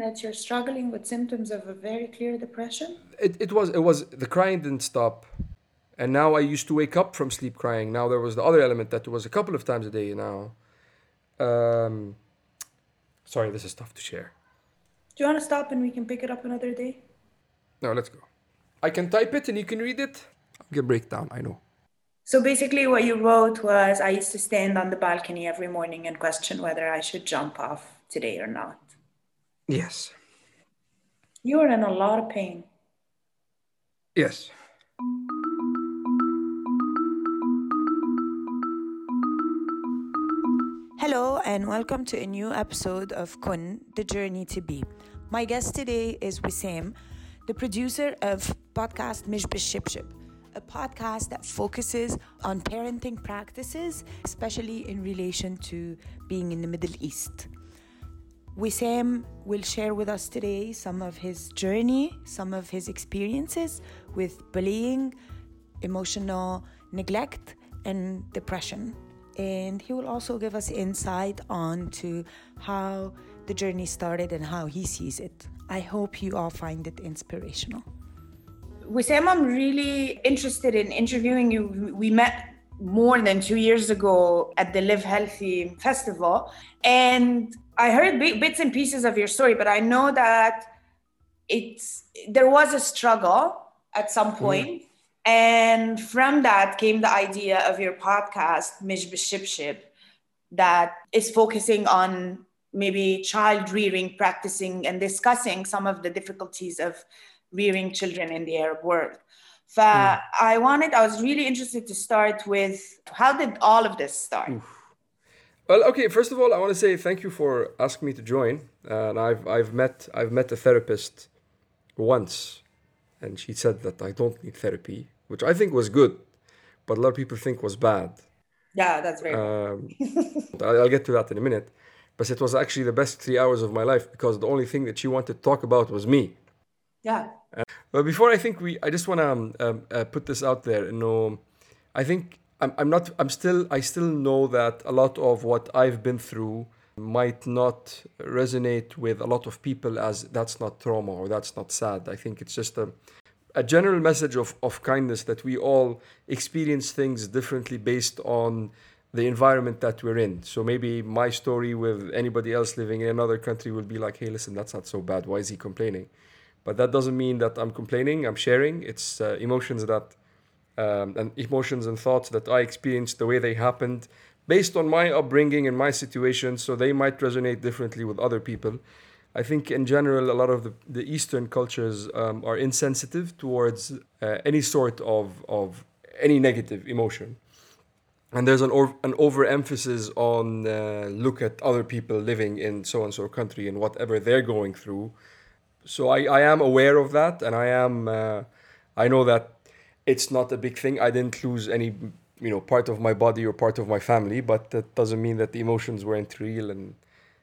that you're struggling with symptoms of a very clear depression? It, it was it was the crying didn't stop, and now I used to wake up from sleep crying. Now there was the other element that was a couple of times a day now. Um, sorry, this is tough to share. Do you want to stop and we can pick it up another day? No, let's go. I can type it and you can read it. I'll get breakdown. I know. So basically, what you wrote was I used to stand on the balcony every morning and question whether I should jump off today or not. Yes. You were in a lot of pain. Yes. Hello, and welcome to a new episode of Kun, The Journey to Be. My guest today is Wissam, the producer of podcast Mish Ship, a podcast that focuses on parenting practices, especially in relation to being in the Middle East. Wissam will share with us today some of his journey, some of his experiences with bullying, emotional neglect, and depression and he will also give us insight on to how the journey started and how he sees it. I hope you all find it inspirational. Wissam, I'm really interested in interviewing you. We met more than two years ago at the Live Healthy Festival, and I heard bits and pieces of your story, but I know that it's there was a struggle at some mm-hmm. point. Mm. And from that came the idea of your podcast, Mish B'Shibshib, that is focusing on maybe child rearing, practicing and discussing some of the difficulties of rearing children in the Arab world. So mm. I wanted, I was really interested to start with how did all of this start? Oof. Well, okay. First of all, I want to say thank you for asking me to join. Uh, and I've I've met I've met a therapist once, and she said that I don't need therapy, which I think was good, but a lot of people think was bad. Yeah, that's right. Um, I'll get to that in a minute, but it was actually the best three hours of my life because the only thing that she wanted to talk about was me. Yeah. Uh, but before I think we, I just want to um, uh, put this out there. You know, I think I'm, I'm not. I'm still. I still know that a lot of what I've been through might not resonate with a lot of people as that's not trauma or that's not sad. I think it's just a a general message of, of kindness that we all experience things differently based on the environment that we're in. So maybe my story with anybody else living in another country will be like, hey, listen, that's not so bad. Why is he complaining? But that doesn't mean that I'm complaining. I'm sharing. It's uh, emotions that um, and emotions and thoughts that I experienced the way they happened based on my upbringing and my situation. So they might resonate differently with other people. I think in general, a lot of the, the Eastern cultures um, are insensitive towards uh, any sort of, of any negative emotion. And there's an, or, an overemphasis on uh, look at other people living in so and so country and whatever they're going through. So I, I am aware of that, and I am uh, I know that it's not a big thing. I didn't lose any you know part of my body or part of my family, but that doesn't mean that the emotions weren't real and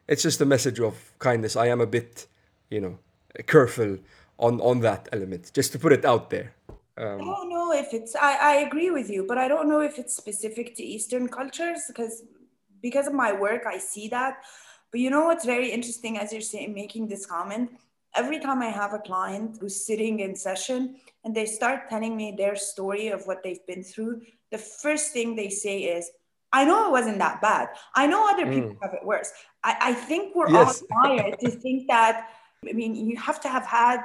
it's just a message of kindness. I am a bit, you know, careful on on that element, just to put it out there. Um, I don't know if it's. I, I agree with you, but I don't know if it's specific to Eastern cultures because because of my work, I see that. But you know what's very interesting as you're saying, making this comment. Every time I have a client who's sitting in session and they start telling me their story of what they've been through, the first thing they say is, I know it wasn't that bad. I know other people mm. have it worse. I, I think we're yes. all wired to think that, I mean, you have to have had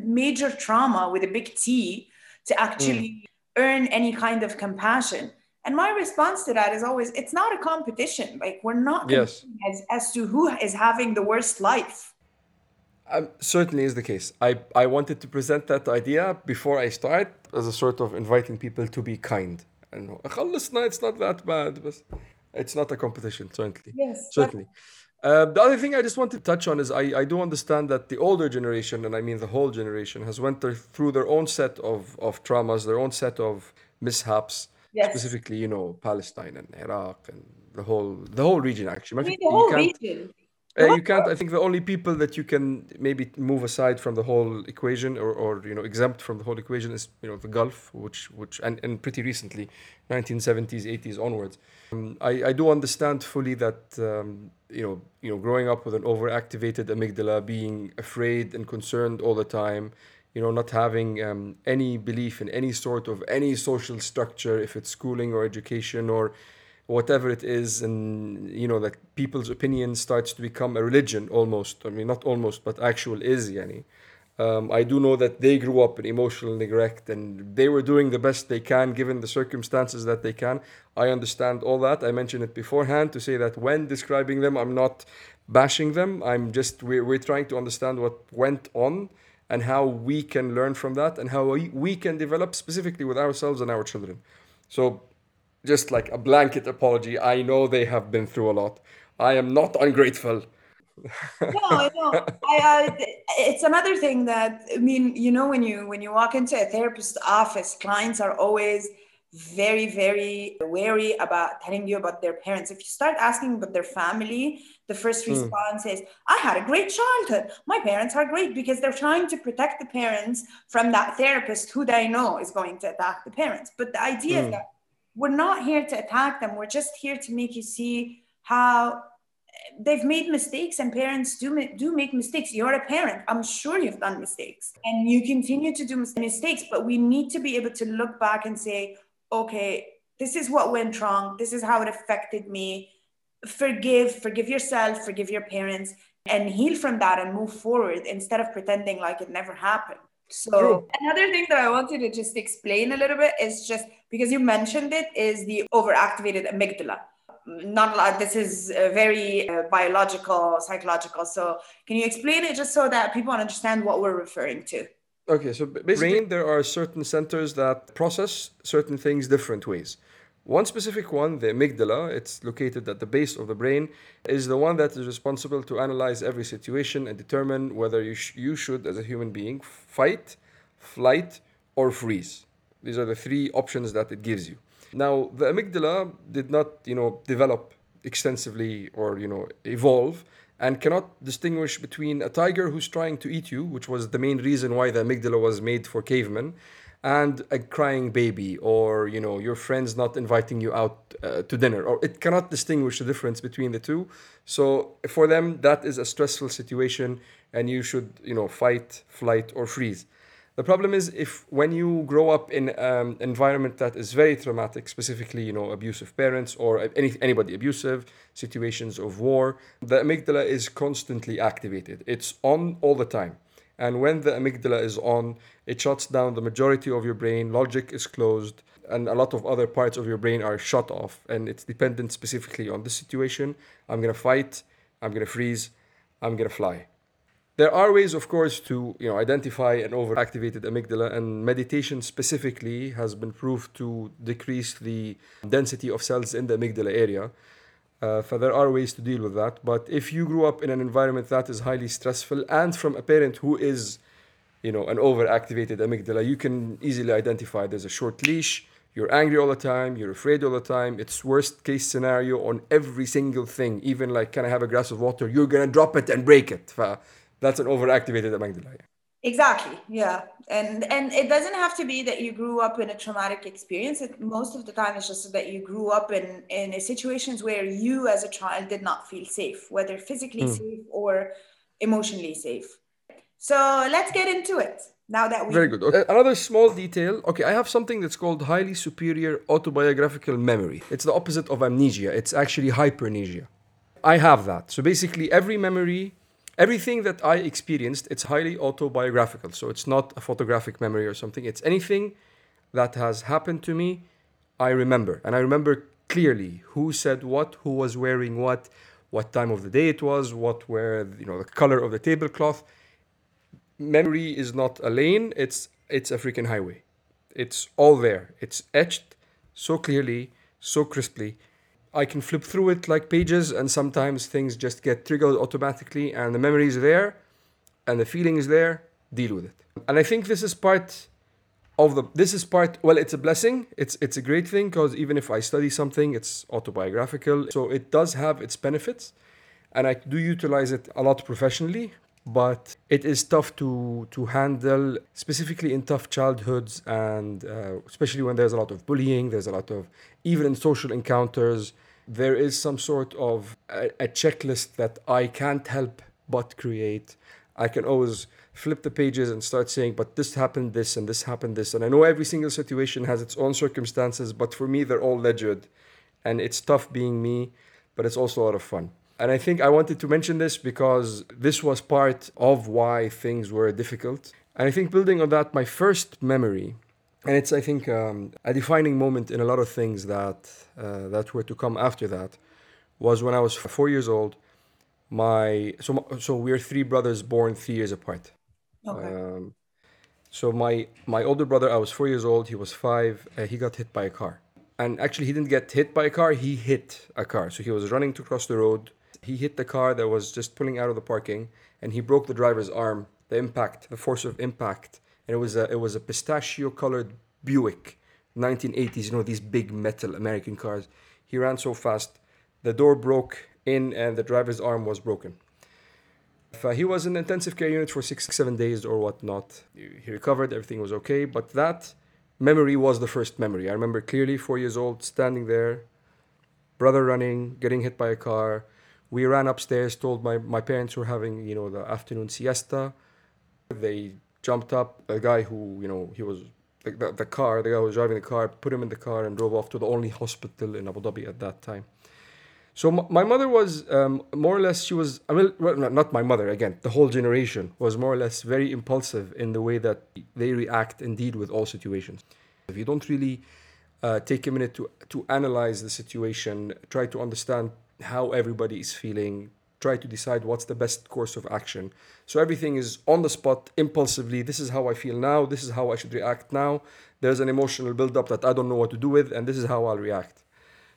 major trauma with a big T to actually mm. earn any kind of compassion. And my response to that is always it's not a competition. Like, we're not yes. as, as to who is having the worst life. Um, certainly is the case. I, I wanted to present that idea before I start as a sort of inviting people to be kind. انه خلصنا it's not that bad but it's not a competition certainly yes certainly uh, the other thing I just want to touch on is I, I do understand that the older generation, and I mean the whole generation, has went through their own set of, of traumas, their own set of mishaps, yes. specifically, you know, Palestine and Iraq and the whole the whole region actually. I mean, the whole region. Uh, you can't. I think the only people that you can maybe move aside from the whole equation, or, or you know, exempt from the whole equation, is you know the Gulf, which which and, and pretty recently, 1970s, 80s onwards. Um, I I do understand fully that um, you know, you know, growing up with an overactivated amygdala, being afraid and concerned all the time, you know, not having um, any belief in any sort of any social structure, if it's schooling or education or whatever it is, and you know, that people's opinion starts to become a religion almost. I mean, not almost, but actual is, yani. Um, I do know that they grew up in emotional neglect and they were doing the best they can given the circumstances that they can. I understand all that. I mentioned it beforehand to say that when describing them, I'm not bashing them. I'm just, we're, we're trying to understand what went on and how we can learn from that and how we, we can develop specifically with ourselves and our children. So, just like a blanket apology, I know they have been through a lot. I am not ungrateful no, no. I, uh, it's another thing that I mean, you know, when you when you walk into a therapist's office, clients are always very, very wary about telling you about their parents. If you start asking about their family, the first hmm. response mm. is, "I had a great childhood. My parents are great," because they're trying to protect the parents from that therapist who they know is going to attack the parents. But the idea mm. is hmm. that we're not here to attack them. We're just here to make you see how they've made mistakes and parents do do make mistakes. You're a parent. I'm sure you've done mistakes and you continue to do mistakes but we need to be able to look back and say okay this is what went wrong. This is how it affected me. Forgive forgive yourself forgive your parents and heal from that and move forward instead of pretending like it never happened so True. another thing that i wanted to just explain a little bit is just because you mentioned it is the overactivated amygdala not a lot. This is very uh, biological, psychological. So, can you explain it just so that people understand what we're referring to? Okay, so basically, brain, there are certain centers that process certain things different ways. One specific one, the amygdala, it's located at the base of the brain, is the one that is responsible to analyze every situation and determine whether you, sh- you should, as a human being, fight, flight, or freeze. These are the three options that it gives you. Now, the amygdala did not, you know, develop extensively or, you know, evolve and cannot distinguish between a tiger who's trying to eat you, which was the main reason why the amygdala was made for cavemen, and a crying baby or, you know, your friends not inviting you out uh, to dinner. Or it cannot distinguish the difference between the two. So for them, that is a stressful situation and you should, you know, fight, flight, or freeze. The problem is if when you grow up in an um, environment that is very traumatic, specifically, you know, abusive parents or any, anybody abusive, situations of war, the amygdala is constantly activated. It's on all the time. And when the amygdala is on, it shuts down the majority of your brain, logic is closed, and a lot of other parts of your brain are shut off. And it's dependent specifically on the situation. I'm gonna fight, I'm gonna freeze, I'm gonna fly. There are ways, of course, to you know identify an overactivated amygdala, and meditation specifically has been proved to decrease the density of cells in the amygdala area. Uh, so there are ways to deal with that. But if you grew up in an environment that is highly stressful and from a parent who is, you know, an overactivated amygdala, you can easily identify there's a short leash. You're angry all the time. You're afraid all the time. It's worst case scenario on every single thing. Even like, can I have a glass of water? You're gonna drop it and break it that's an overactivated amygdala. Exactly. Yeah. And and it doesn't have to be that you grew up in a traumatic experience. It, most of the time it's just that you grew up in in situations where you as a child did not feel safe, whether physically mm. safe or emotionally safe. So let's get into it. Now that we Very good. Okay. Another small detail. Okay, I have something that's called highly superior autobiographical memory. It's the opposite of amnesia. It's actually hypermnesia I have that. So basically every memory everything that I experienced, it's highly autobiographical. So it's not a photographic memory or something. It's anything that has happened to me, I remember. And I remember clearly who said what, who was wearing what, what time of the day it was, what were, you know, the color of the tablecloth. Memory is not a lane, it's it's a freaking highway. It's all there. It's etched so clearly, so crisply I can flip through it like pages, and sometimes things just get triggered automatically, and the memory is there, and the feeling is there. Deal with it. And I think this is part of the. This is part. Well, it's a blessing. It's it's a great thing because even if I study something, it's autobiographical, so it does have its benefits, and I do utilize it a lot professionally. But it is tough to to handle, specifically in tough childhoods, and uh, especially when there's a lot of bullying. There's a lot of even in social encounters there is some sort of a, a checklist that I can't help but create. I can always flip the pages and start saying, but this happened this and this happened this. And I know every single situation has its own circumstances, but for me, they're all legit. And it's tough being me, but it's also a lot of fun. And I think I wanted to mention this because this was part of why things were difficult. And I think building on that, my first memory, and it's I think um, a defining moment in a lot of things that uh, that were to come after that, was when I was four years old. My so so we're three brothers born three years apart. Okay. Um, so my my older brother, I was four years old. He was five. Uh, he got hit by a car, and actually he didn't get hit by a car. He hit a car. So he was running to cross the road. He hit the car that was just pulling out of the parking, and he broke the driver's arm. The impact, the force of impact, and it was a it was a pistachio colored Buick, 1980s. You know these big metal American cars. He ran so fast, the door broke in, and the driver's arm was broken. Uh, he was in intensive care unit for six, seven days or whatnot. He recovered, everything was okay. But that memory was the first memory. I remember clearly, four years old, standing there, brother running, getting hit by a car. We ran upstairs, told my, my parents were having, you know, the afternoon siesta. They jumped up. A guy who, you know, he was the, the, the car, the guy who was driving the car, put him in the car and drove off to the only hospital in Abu Dhabi at that time. So my mother was um, more or less she was I mean well, not- my mother again the whole generation was more or less very impulsive in the way that they react deal with all situations. If you don't really uh, take a minute to to analyze the situation, try to understand how everybody is feeling, try to decide what's the best course of action. So everything is on the spot, impulsively. This is how I feel now. This is how I should react now. There's an emotional buildup that I don't know what to do with, and this is how I'll react.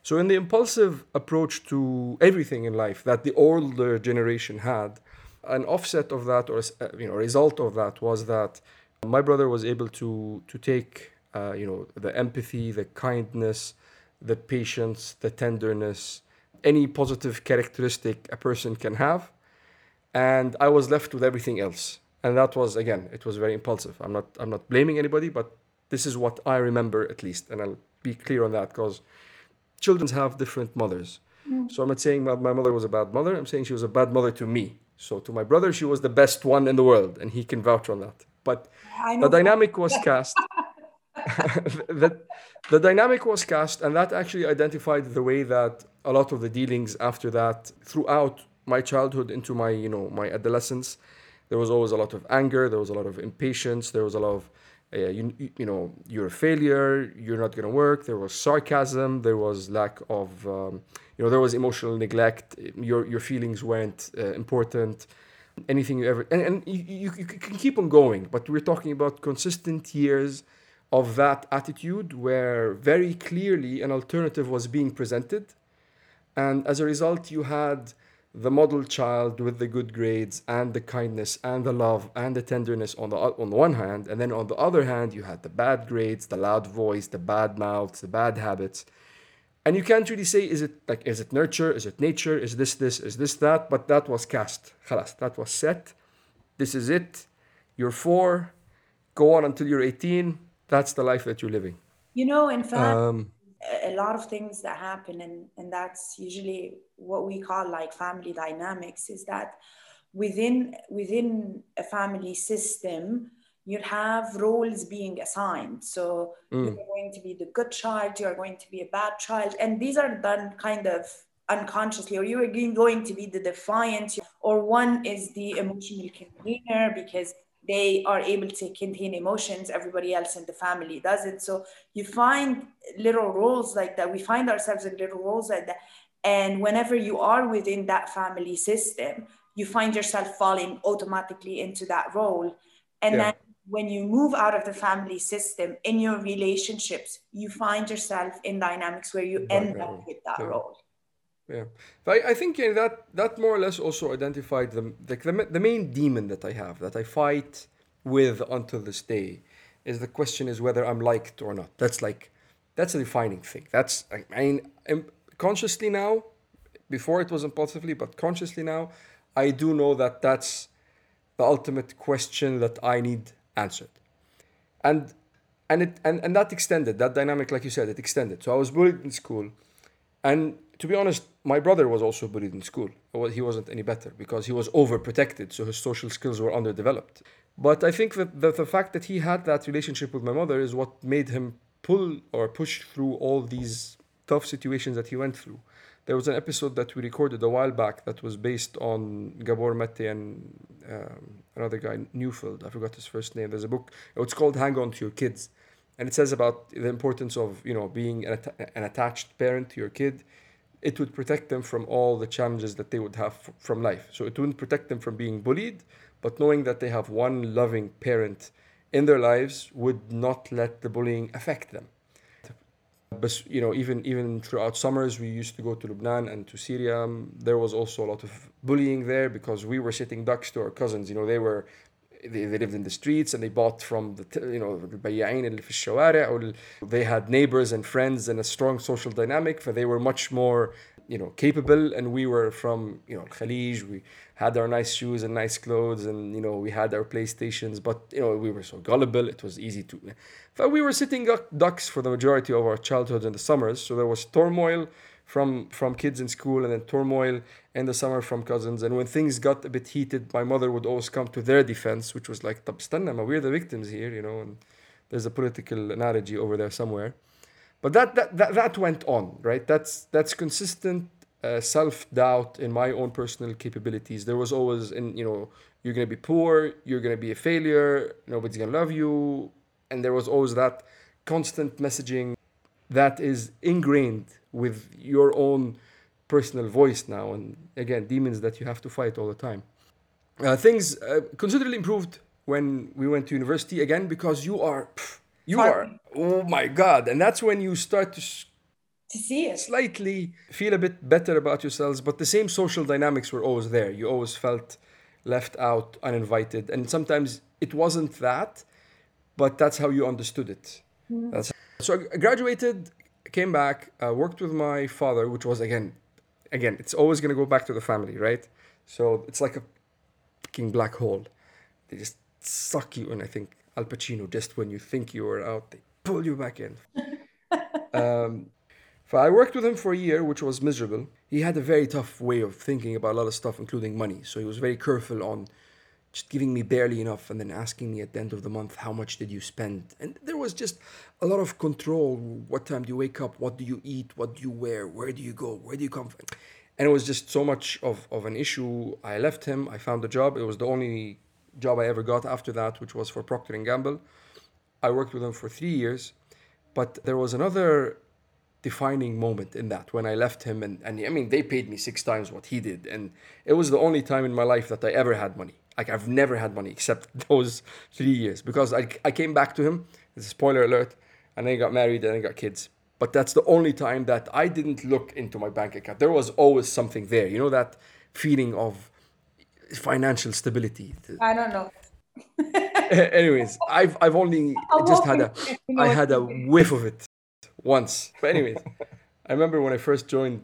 So, in the impulsive approach to everything in life that the older generation had, an offset of that, or uh, you know, a result of that, was that my brother was able to to take, uh, you know, the empathy, the kindness, the patience, the tenderness, any positive characteristic a person can have, and I was left with everything else. And that was again, it was very impulsive. I'm not I'm not blaming anybody, but this is what I remember at least, and I'll be clear on that because children have different mothers. Mm. So I'm not saying that my mother was a bad mother. I'm saying she was a bad mother to me. So to my brother, she was the best one in the world, and he can vouch on that. But the dynamic was cast. the, the dynamic was cast, and that actually identified the way that a lot of the dealings after that, throughout my childhood into my you know my adolescence, there was always a lot of anger. There was a lot of impatience. There was a lot of uh, you, you- know you're a failure. You're not gonna work. There was sarcasm. There was lack of um, you know there was emotional neglect. Your your feelings weren't uh, important anything you ever and, and you, you can keep on going but we're talking about consistent years of that attitude where very clearly an alternative was being presented and as a result, you had the model child with the good grades and the kindness and the love and the tenderness on the on the one hand, and then on the other hand, you had the bad grades, the loud voice, the bad mouths, the bad habits. And you can't really say is it like is it nurture, is it nature, is this this, is this that, but that was cast. Khalas, that was set. This is it. You're 4. Go on until you're 18. That's the life that you're living. You know, in fact, um, a lot of things that happen and and that's usually what we call like family dynamics is that within within a family system you'll have roles being assigned. So mm. you're going to be the good child you're going to be a bad child and these are done kind of unconsciously or you're going going to be the defiant or one is the emotional container because they are able to contain emotions everybody else in the family doesn't. So you find little roles like that. We find ourselves in little roles like that. And whenever you are within that family system you find yourself falling automatically into that role. And Yeah. then when you move out of the family system in your relationships you find yourself in dynamics where you end up with that Yeah. role yeah. But I, I think that that more or less also identified the, like the, the main demon that i have that i fight with until this day is the question is whether i'm liked or not. That's like that's a defining thing. That's i mean um, consciously now before it was impulsively but consciously now i do know that that's the ultimate question that i need answered. And and it and, and that extended that dynamic like you said it extended. So i was bullied in school and to be honest, my brother was also bullied in school. He wasn't any better because he was overprotected, so his social skills were underdeveloped. But I think that the, the fact that he had that relationship with my mother is what made him pull or push through all these tough situations that he went through. There was an episode that we recorded a while back that was based on Gabor Mate and um, another guy, Neufeld. I forgot his first name. There's a book. It's called Hang On to Your Kids. And it says about the importance of, you know, being an, an attached parent to your kid. It would protect them from all the challenges that they would have f- from life. So it wouldn't protect them from being bullied, but knowing that they have one loving parent in their lives would not let the bullying affect them. But you know, even even throughout summers, we used to go to Lebanon and to Syria. There was also a lot of bullying there because we were sitting ducks to our cousins. You know, they were they, they lived in the streets and they bought from the you know البياعين اللي في الشوارع or they had neighbors and friends and a strong social dynamic for they were much more you know capable and we were from you know Khalij we had our nice shoes and nice clothes and you know we had our playstations but you know we were so gullible it was easy to but we were sitting ducks for the majority of our childhood in the summers so there was turmoil from from kids in school and then turmoil in the summer from cousins. And when things got a bit heated my mother would always come to their defense which was like طب we're the victims here you know and there's a political analogy over there somewhere. But that that that, that went on right? That's that's consistent uh, self-doubt in my own personal capabilities. There was always in you know you're going to be poor you're going to be a failure nobody's going to love you. And there was always that constant messaging that is ingrained with your own personal voice now and again demons that you have to fight all the time. Uh, things uh, considerably improved when we went to university again because you are pff, you are oh my god and that's when you start to to see it. slightly feel a bit better about yourselves but the same social dynamics were always there. You always felt left out uninvited and sometimes it wasn't that but that's how you understood it. Mm-hmm. that's so i graduated came back, uh, worked with my father, which was again, again, it's always gonna go back to the family, right? So it's like a fucking black hole. They just suck you in. I think Al Pacino, just when you think you are out, they pull you back in. um, so I worked with him for a year, which was miserable. He had a very tough way of thinking about a lot of stuff, including money. So he was very careful on just giving me barely enough and then asking me at the end of the month how much did you spend? And there was just a lot of control. What time do you wake up? What do you eat? What do you wear? Where do you go? Where do you come from? And it was just so much of, of an issue. I left him. I found a job. It was the only job i ever got after that which was for procter & gamble. I worked with him for three years but there was another defining moment in that when I left him and, and I mean they paid me six times what he did. And it was the only time in my life that I ever had money. Like I've never had money except those three years because I, I came back to him. It's a spoiler alert, and then I got married and I got kids. But that's the only time that I didn't look into my bank account. There was always something there. You know that feeling of financial stability. I don't know. Eh, anyways, I've I've only just had a I had a whiff of it once. But anyways, I remember when I first joined,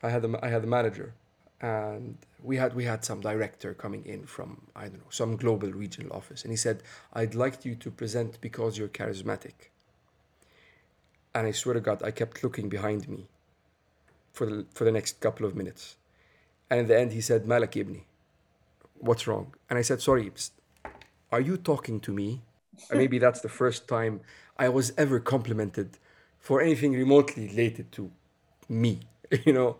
I had a I had a manager, and we had we had some director coming in from I don't know some global regional office, and he said, "I'd like you to present because you're charismatic." And I swear to God, I kept looking behind me for the for the next couple of minutes, and in the end, he said, "Malak ibni, what's wrong?" And I said, "Sorry, are you talking to me?" and maybe that's the first time I was ever complimented for anything remotely related to me, you know.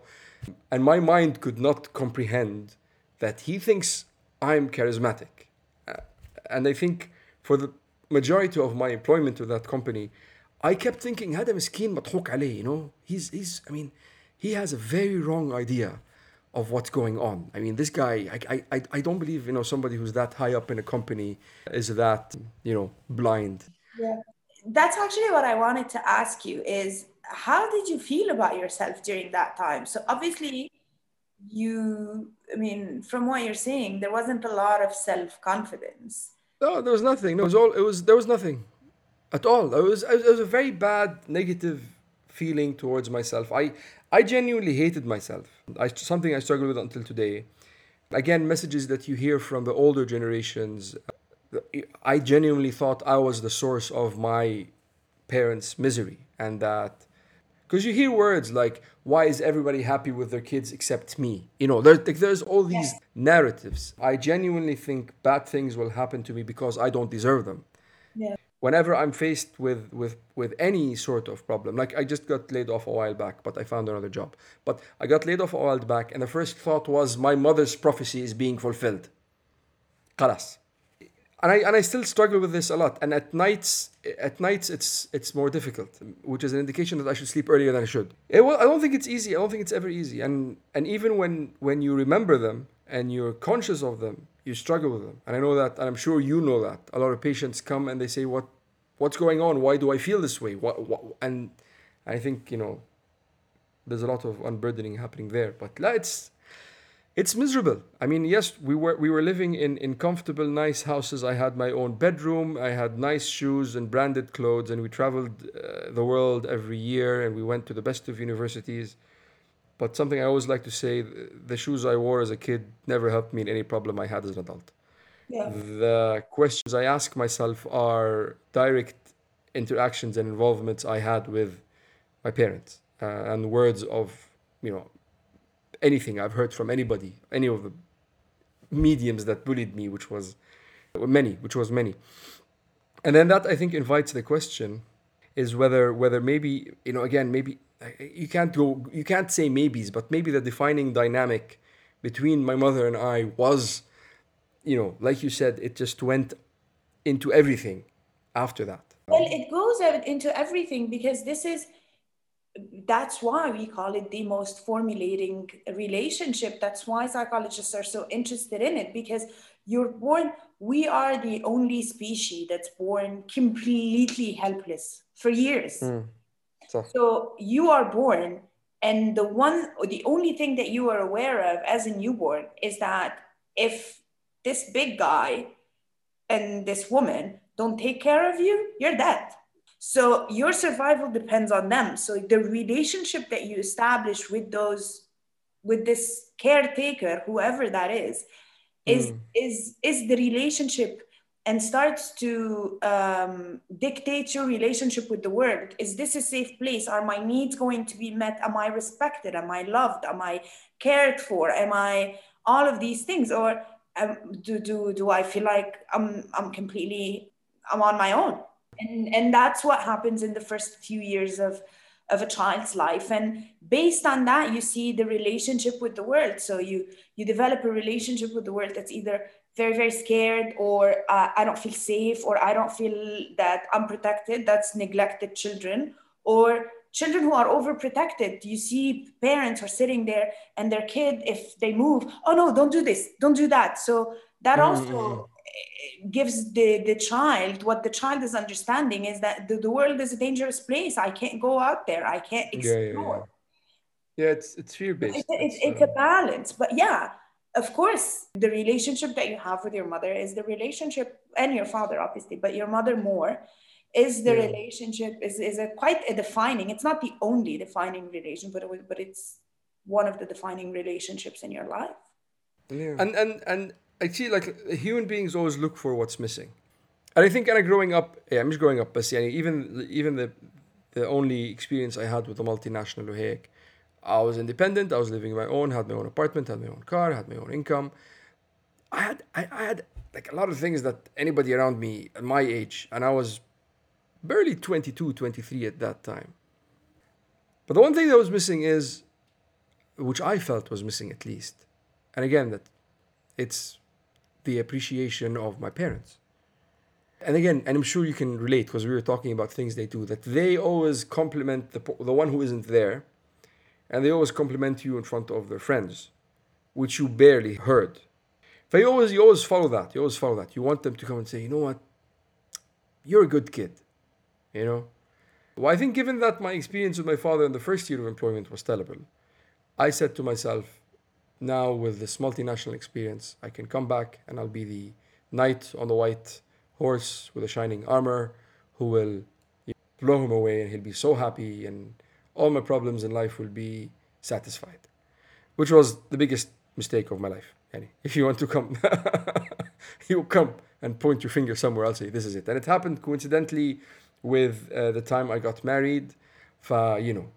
And my mind could not comprehend that he thinks I'm charismatic. Uh, and I think for the majority of my employment with that company, I kept thinking, هذا مسكين مضحوك عليه, you know? He's, he's, I mean, he has a very wrong idea of what's going on. I mean, this guy, I, I, I don't believe, you know, somebody who's that high up in a company is that, you know, blind. Yeah. That's actually what I wanted to ask you is how did you feel about yourself during that time? So obviously, you, I mean, from what you're saying, there wasn't a lot of self confidence. No, there was nothing. No, it was all. It was there was nothing at all. It was it was a very bad negative feeling towards myself. I I genuinely hated myself. I something I struggle with until today. Again, messages that you hear from the older generations. I genuinely thought I was the source of my parents' misery, and that because you hear words like, why is everybody happy with their kids except me? You know, there, there's all these narratives. I genuinely think bad things will happen to me because I don't deserve them. Yeah. Whenever I'm faced with, with, with any sort of problem, like I just got laid off a while back, but I found another job. But I got laid off a while back, and the first thought was, my mother's prophecy is being fulfilled. Kalas and I and I still struggle with this a lot. And at nights, at nights it's it's more difficult, which is an indication that I should sleep earlier than I should. It, well, I don't think it's easy. I don't think it's ever easy. And and even when when you remember them and you're conscious of them, you struggle with them. And I know that, and I'm sure you know that. A lot of patients come and they say, "What what's going on? Why do I feel this way?" What, what and I think you know there's a lot of unburdening happening there. But it's it's miserable. I mean, yes, we were we were living in in comfortable, nice houses. I had my own bedroom. I had nice shoes and branded clothes, and we traveled uh, the world every year, and we went to the best of universities. But something I always like to say: the shoes I wore as a kid never helped me in any problem I had as an adult. Yeah. The questions I ask myself are direct interactions and involvements I had with my parents uh, and words of you know anything I've heard from anybody, any of the mediums that bullied me, which was many, which was many. And then that I think invites the question is whether whether maybe you know again maybe you can't go you can't say maybes, but maybe the defining dynamic between my mother and I was, you know, like you said, it just went into everything after that. Well, it goes into everything because this is that's why we call it the most formulating relationship. That's why psychologists are so interested in it because you're born, we are the only species that's born completely helpless for years. Hmm. So, So you are born, and the one, the only thing that you are aware of as a newborn is that if this big guy and this woman don't take care of you, you're dead. So your survival depends on them. So the relationship that you establish with those, with this caretaker, whoever that is, is is is the relationship and starts to um, dictate your relationship with the world. Is this a safe place? Are my needs going to be met? Am I respected? Am I loved? Am I cared for? Am I all of these things? Or um, do, do, do I feel like I'm, I'm completely, I'm on my own? And, and that's what happens in the first few years of, of a child's life. And based on that, you see the relationship with the world. So you, you develop a relationship with the world that's either very very scared or uh, i don't feel safe or i don't feel that i'm protected that's neglected children or children who are overprotected you see parents are sitting there and their kid if they move oh no don't do this don't do that so that also gives the the child what the child is understanding is that the, the world is a dangerous place i can't go out there i can't yeah, yeah, explore yeah. yeah, it's it's fear based. it's, it's, it's a uh, balance but yeah of course the relationship that you have with your mother is the relationship and your father obviously but your mother more is the Yeah. relationship is, is a quite a defining it's not the only defining relation but it, but it's one of the defining relationships in your life Yeah. And and and I see like human beings always look for what's missing, and I think kind of growing up, yeah, I'm just growing up, but يعني even even the the only experience I had with a multinational وهيك, I was independent. I was living on my own, had my own apartment, had my own car, had my own income. I had I, I had like a lot of things that anybody around me at my age, and I was barely 22, 23 at that time. But the one thing that was missing is, which I felt was missing at least, and again that it's the appreciation of my parents. And again, and I'm sure you can relate because we were talking about things they do that they always compliment the the one who isn't there, and they always compliment you in front of their friends, which you barely heard. But you always you always follow that. You always follow that. You want them to come and say, you know what, you're a good kid, you know. Well, I think given that my experience with my father in the first year of employment was terrible, I said to myself, now with this multinational experience, I can come back and I'll be the knight on the white horse with a shining armor who will blow him away and he'll be so happy and all my problems in life will be satisfied. Which was the biggest mistake of my life. Yani, if you want to come, you come and point your finger somewhere else, say, this is it. And it happened coincidentally with uh, the time I got married. For, you know,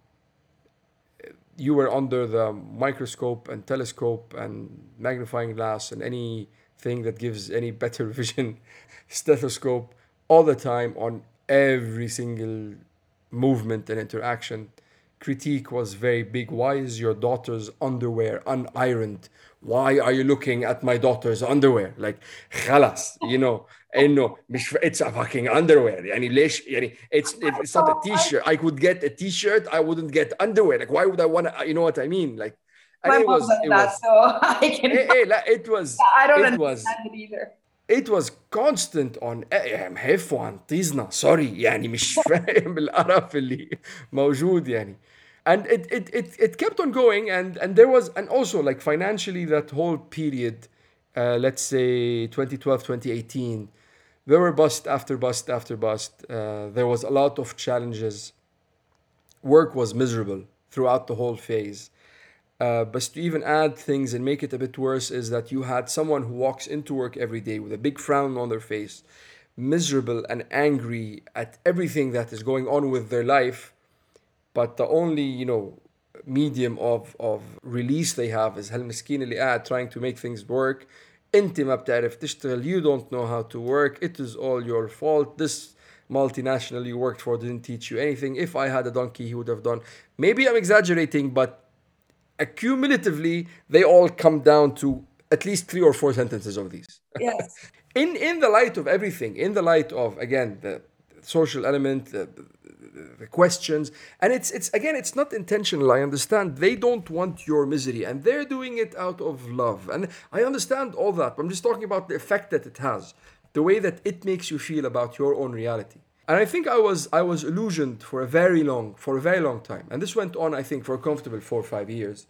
you were under the microscope and telescope and magnifying glass and anything that gives any better vision, stethoscope all the time on every single movement and interaction Critique was very big. Why is your daughter's underwear unironed? Why are you looking at my daughter's underwear? Like, خلاص, you know, انه مش it's a fucking underwear يعني ليش يعني it's it's not a t-shirt I could get a t-shirt I wouldn't get underwear like why would I want to you know what I mean like and My it was it that, was so I can hey, hey, it was I don't it understand was, it either it was constant on محفوا عن طيزنا sorry يعني مش فاهم القرف اللي موجود يعني and it, it, it, it kept on going and, and there was and also like financially that whole period uh, let's say 2012 2018 there were bust after bust after bust. Uh, there was a lot of challenges. Work was miserable throughout the whole phase. Uh, but to even add things and make it a bit worse is that you had someone who walks into work every day with a big frown on their face, miserable and angry at everything that is going on with their life. But the only, you know, medium of, of release they have is هالمسكين اللي قاعد trying to make things work انت ما بتعرف تشتغل you don't know how to work it is all your fault this multinational you worked for didn't teach you anything if i had a donkey he would have done maybe i'm exaggerating but accumulatively they all come down to at least three or four sentences of these. Yes. In in the light of everything in the light of again the social element the, the questions and it's it's again it's not intentional. I understand they don't want your misery and they're doing it out of love. And i understand all that but i'm just talking about the effect that it has the way that it makes you feel about your own reality and i think i was i was illusioned for a very long for a very long time and this went on i think for a comfortable four or five years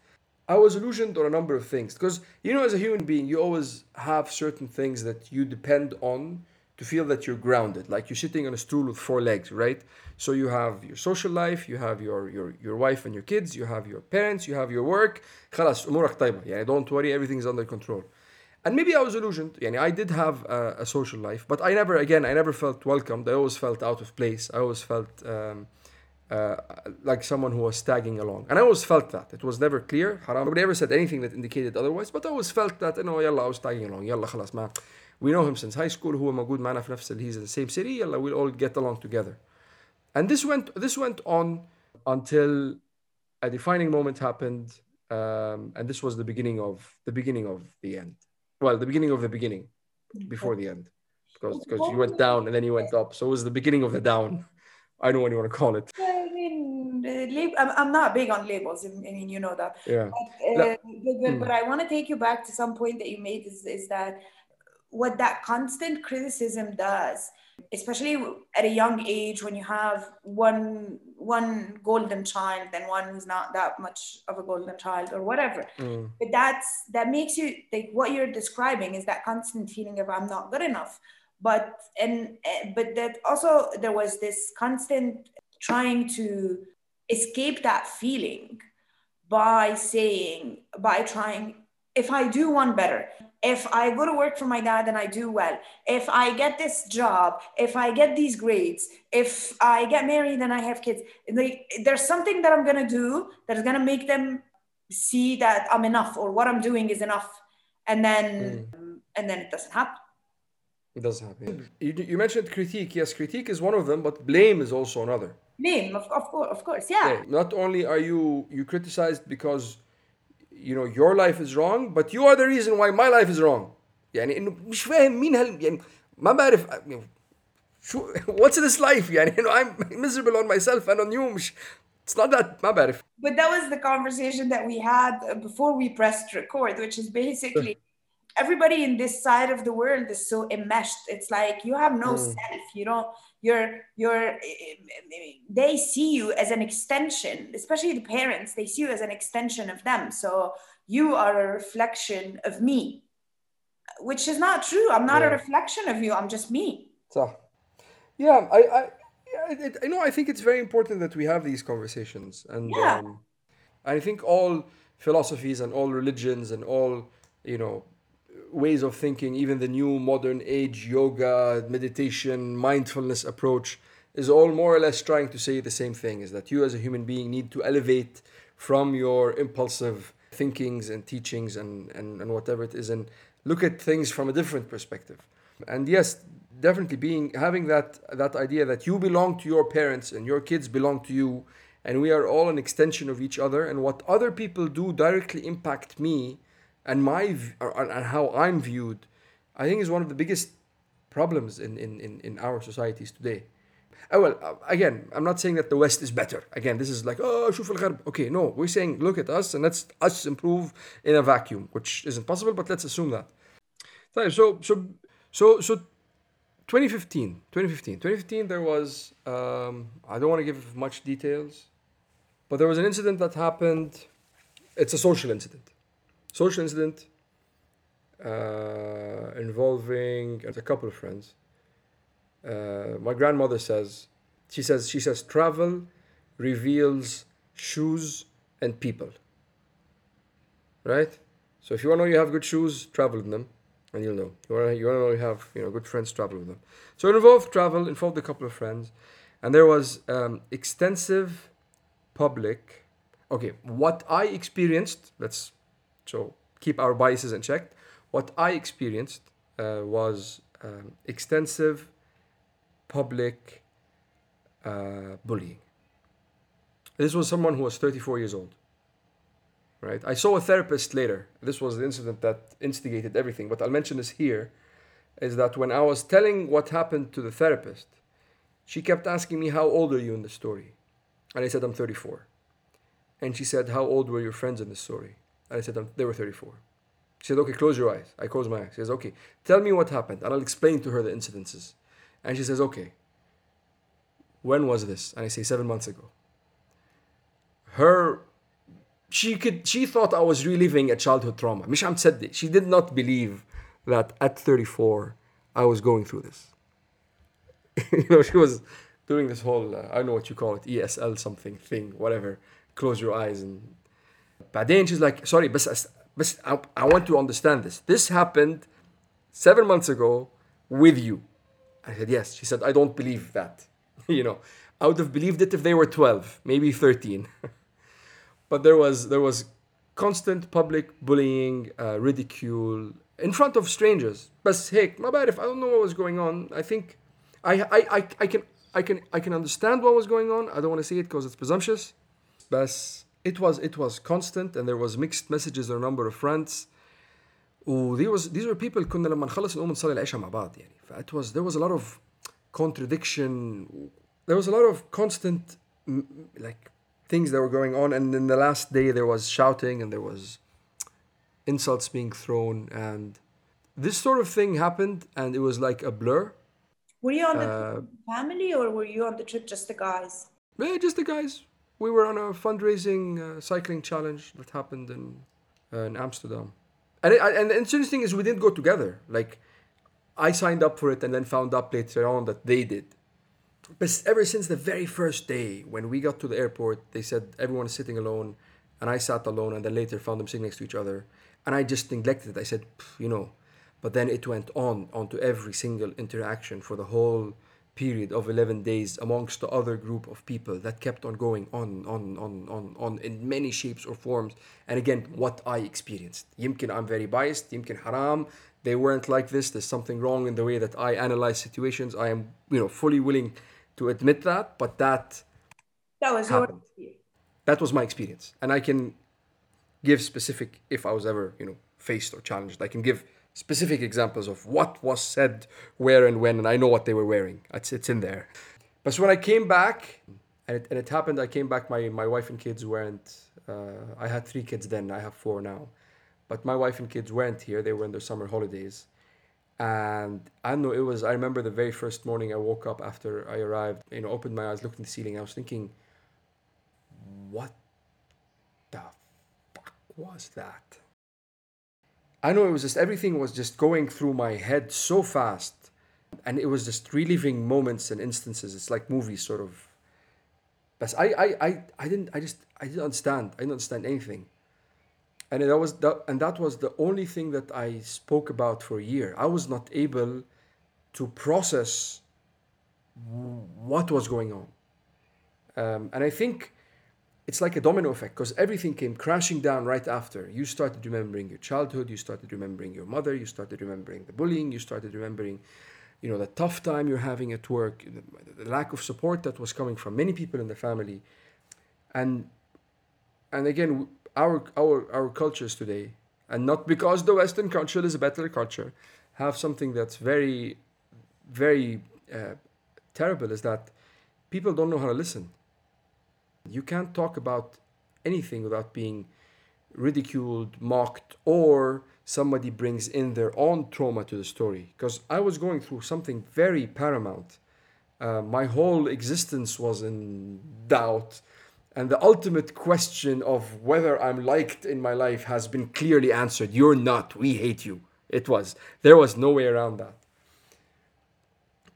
I was illusioned on a number of things because you know, as a human being, you always have certain things that you depend on to feel that you're grounded, like you're sitting on a stool with four legs, right? So you have your social life, you have your your your wife and your kids, you have your parents, you have your work. خلاص أمورك طيبة. يعني don't worry, everything's under control. And maybe I was illusioned. يعني I did have a, a social life, but I never, again, I never felt welcomed. I always felt out of place. I always felt um, uh, like someone who was tagging along. And I always felt that. It was never clear. حرام. Nobody ever said anything that indicated otherwise, but I always felt that, you know, يلا, I was tagging along. يلا خلاص ما we know him since high school هو موجود معنا في نفس he's in the same city يلا we'll all get along together and this went this went on until a defining moment happened um, and this was the beginning of the beginning of the end well the beginning of the beginning before the end because because you went down and then you went up so it was the beginning of the down I know what you want to call it. I mean, I'm not big on labels. I mean, you know that. Yeah. But, uh, but, but, but I want to take you back to some point that you made is, is that what that constant criticism does especially at a young age when you have one one golden child and one who's not that much of a golden child or whatever mm. but that's that makes you like what you're describing is that constant feeling of i'm not good enough but and eh, but that also there was this constant trying to escape that feeling by saying by trying if i do one better if I go to work for my dad and I do well, if I get this job, if I get these grades, if I get married and I have kids, like, there's something that I'm gonna do that is gonna make them see that I'm enough or what I'm doing is enough, and then mm. and then it doesn't happen. It doesn't happen. You, you mentioned critique. Yes, critique is one of them, but blame is also another. Blame, of, of course, of course, yeah. yeah. Not only are you you criticized because you know your life is wrong but you are the reason why my life is wrong يعني انه مش فاهم مين هل يعني ما بعرف شو what's this life يعني انه I'm miserable on myself and on you مش it's not that ما بعرف but that was the conversation that we had before we pressed record which is basically everybody in this side of the world is so enmeshed it's like you have no mm. self you don't you're you're they see you as an extension especially the parents they see you as an extension of them so you are a reflection of me which is not true i'm not yeah. a reflection of you i'm just me so yeah i i it, I know I think it's very important that we have these conversations and yeah. um, I think all philosophies and all religions and all you know ways of thinking, even the new modern age yoga, meditation, mindfulness approach, is all more or less trying to say the same thing is that you as a human being need to elevate from your impulsive thinkings and teachings and, and, and whatever it is and look at things from a different perspective. And yes, definitely being having that that idea that you belong to your parents and your kids belong to you and we are all an extension of each other and what other people do directly impact me and my and how I'm viewed I think is one of the biggest problems in, in, in, in our societies today. Oh, well, uh, again, I'm not saying that the West is better. Again, this is like, oh, شوف الغرب. Okay, no, we're saying look at us and let's us improve in a vacuum, which isn't possible, but let's assume that. So, so, so, so 2015, 2015, 2015, there was, um, I don't want to give much details, but there was an incident that happened. It's a social incident. Social incident uh, involving a couple of friends. Uh, my grandmother says, she says, she says, travel reveals shoes and people. Right? So if you want to know you have good shoes, travel in them, and you'll know. You want to, you want to know you have you know good friends, travel with them. So it involved travel, involved a couple of friends, and there was um, extensive public. Okay, what I experienced. Let's so keep our biases in check. What I experienced uh, was um, extensive public uh, bullying. This was someone who was 34 years old. Right? I saw a therapist later. This was the incident that instigated everything. But I'll mention this here is that when I was telling what happened to the therapist, she kept asking me, How old are you in the story? And I said, I'm 34. And she said, How old were your friends in the story? And I said, They were 34. She said, Okay, close your eyes. I close my eyes. She says, Okay, tell me what happened. And I'll explain to her the incidences. And she says, Okay, when was this? And I say, Seven months ago. Her, she could, she thought I was reliving a childhood trauma. Misham said She did not believe that at 34 I was going through this. you know, she was doing this whole, uh, I don't know what you call it, ESL something thing, whatever. Close your eyes and. بعدين she's like, sorry, بس but I, I want to understand this. This happened seven months ago with you. I said, yes. She said, I don't believe that. you know, I would have believed it if they were 12, maybe 13. but there was there was constant public bullying, uh, ridicule in front of strangers. But hey, my bad if I don't know what was going on. I think I I, I, I can I can I can understand what was going on. I don't want to say it because it's presumptuous. But it was it was constant and there was mixed messages on a number of fronts ودي was these were people كنا لما نخلص نقوم نصلي العشاء مع بعض يعني فit was there was a lot of contradiction there was a lot of constant like things that were going on and in the last day there was shouting and there was insults being thrown and this sort of thing happened and it was like a blur were you on the uh, family or were you on the trip just the guys yeah just the guys we were on a fundraising uh, cycling challenge that happened in uh, in Amsterdam, and it, and the interesting thing is we didn't go together. Like, I signed up for it and then found out later on that they did. But ever since the very first day when we got to the airport, they said everyone is sitting alone, and I sat alone, and then later found them sitting next to each other, and I just neglected it. I said, you know, but then it went on onto every single interaction for the whole period of 11 days amongst the other group of people that kept on going on on on on on in many shapes or forms and again what i experienced يمكن i'm very biased يمكن haram they weren't like this there's something wrong in the way that i analyze situations i am you know fully willing to admit that but that that was happened. your that was my experience and i can give specific if i was ever you know faced or challenged i can give specific examples of what was said, where and when, and I know what they were wearing. It's, it's in there. But so when I came back, and it, and it happened, I came back, my, my wife and kids weren't, uh, I had three kids then, I have four now. But my wife and kids weren't here, they were in their summer holidays. And I know it was, I remember the very first morning I woke up after I arrived, you know, opened my eyes, looked in the ceiling, I was thinking, what the fuck was that? I know it was just everything was just going through my head so fast. And it was just reliving moments and instances. It's like movies sort of. But I, I, I, I didn't I just I didn't understand. I didn't understand anything. And that was that and that was the only thing that I spoke about for a year. I was not able to process what was going on. Um, and I think it's like a domino effect because everything came crashing down right after. You started remembering your childhood, you started remembering your mother, you started remembering the bullying, you started remembering, you know, the tough time you're having at work, the, the lack of support that was coming from many people in the family, and and again, our our our cultures today, and not because the Western culture is a better culture, have something that's very, very uh, terrible. Is that people don't know how to listen you can't talk about anything without being ridiculed, mocked, or somebody brings in their own trauma to the story. Because I was going through something very paramount. Uh, my whole existence was in doubt. And the ultimate question of whether I'm liked in my life has been clearly answered. You're not. We hate you. It was. There was no way around that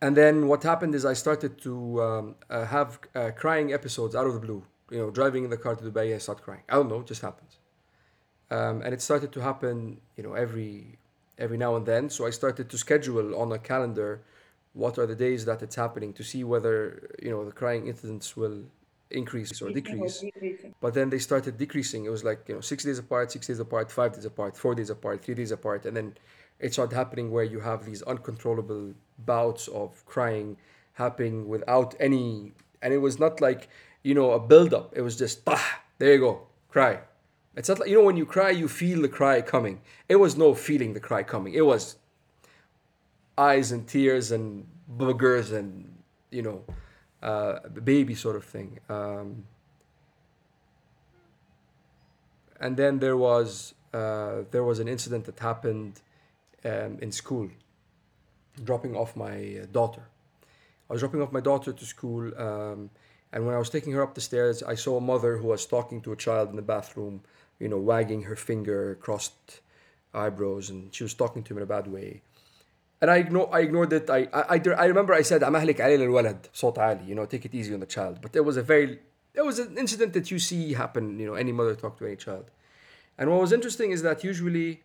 and then what happened is I started to um, uh, have uh, crying episodes out of the blue. You know, driving in the car to Dubai, I start crying. I don't know, it just happens. Um, and it started to happen, you know, every every now and then. So I started to schedule on a calendar what are the days that it's happening to see whether you know the crying incidents will increase or decrease. But then they started decreasing. It was like you know six days apart, six days apart, five days apart, four days apart, three days apart, and then it started happening where you have these uncontrollable bouts of crying happening without any and it was not like you know a build up it was just bah, there you go cry. It's not like you know when you cry you feel the cry coming. It was no feeling the cry coming. It was eyes and tears and boogers and you know uh, baby sort of thing. Um, and then there was uh, there was an incident that happened um, in school, dropping off my uh, daughter. I was dropping off my daughter to school, um, and when I was taking her up the stairs, I saw a mother who was talking to a child in the bathroom, you know, wagging her finger, crossed eyebrows, and she was talking to him in a bad way. And I, ignore, I ignored it. I, I, I remember I said, أمهلك عليه للولد صوت عالي, you know, take it easy on the child. But there was a very, it was an incident that you see happen, you know, any mother talk to any child. And what was interesting is that usually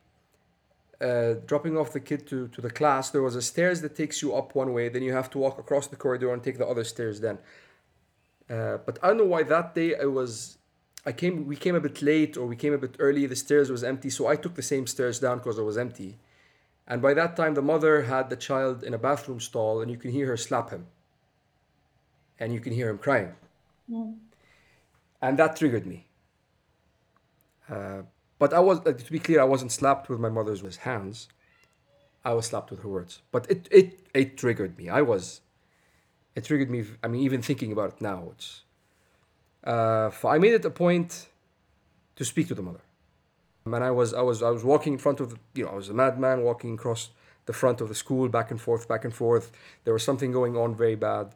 uh, dropping off the kid to, to the class, there was a stairs that takes you up one way, then you have to walk across the corridor and take the other stairs then. Uh, but I don't know why that day I was, I came, we came a bit late or we came a bit early, the stairs was empty, so I took the same stairs down because it was empty. And by that time, the mother had the child in a bathroom stall and you can hear her slap him. And you can hear him crying. Mm. And that triggered me. Uh, but I was, uh, to be clear, I wasn't slapped with my mother's hands. I was slapped with her words. But it, it, it triggered me. I was, it triggered me. I mean, even thinking about it now, it's, uh, I made it a point to speak to the mother. And I was, I was, I was walking in front of, you know, I was a madman walking across the front of the school, back and forth, back and forth. There was something going on very bad.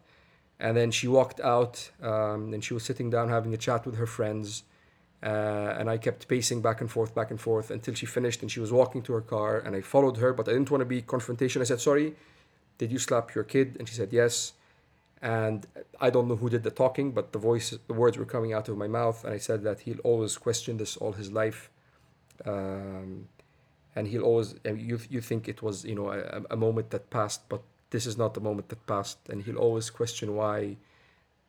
And then she walked out, um, and she was sitting down having a chat with her friends uh, and I kept pacing back and forth, back and forth until she finished and she was walking to her car. And I followed her, but I didn't want to be confrontation. I said, Sorry, did you slap your kid? And she said, Yes. And I don't know who did the talking, but the voice, the words were coming out of my mouth. And I said that he'll always question this all his life. Um, and he'll always, you, you think it was, you know, a, a moment that passed, but this is not the moment that passed. And he'll always question why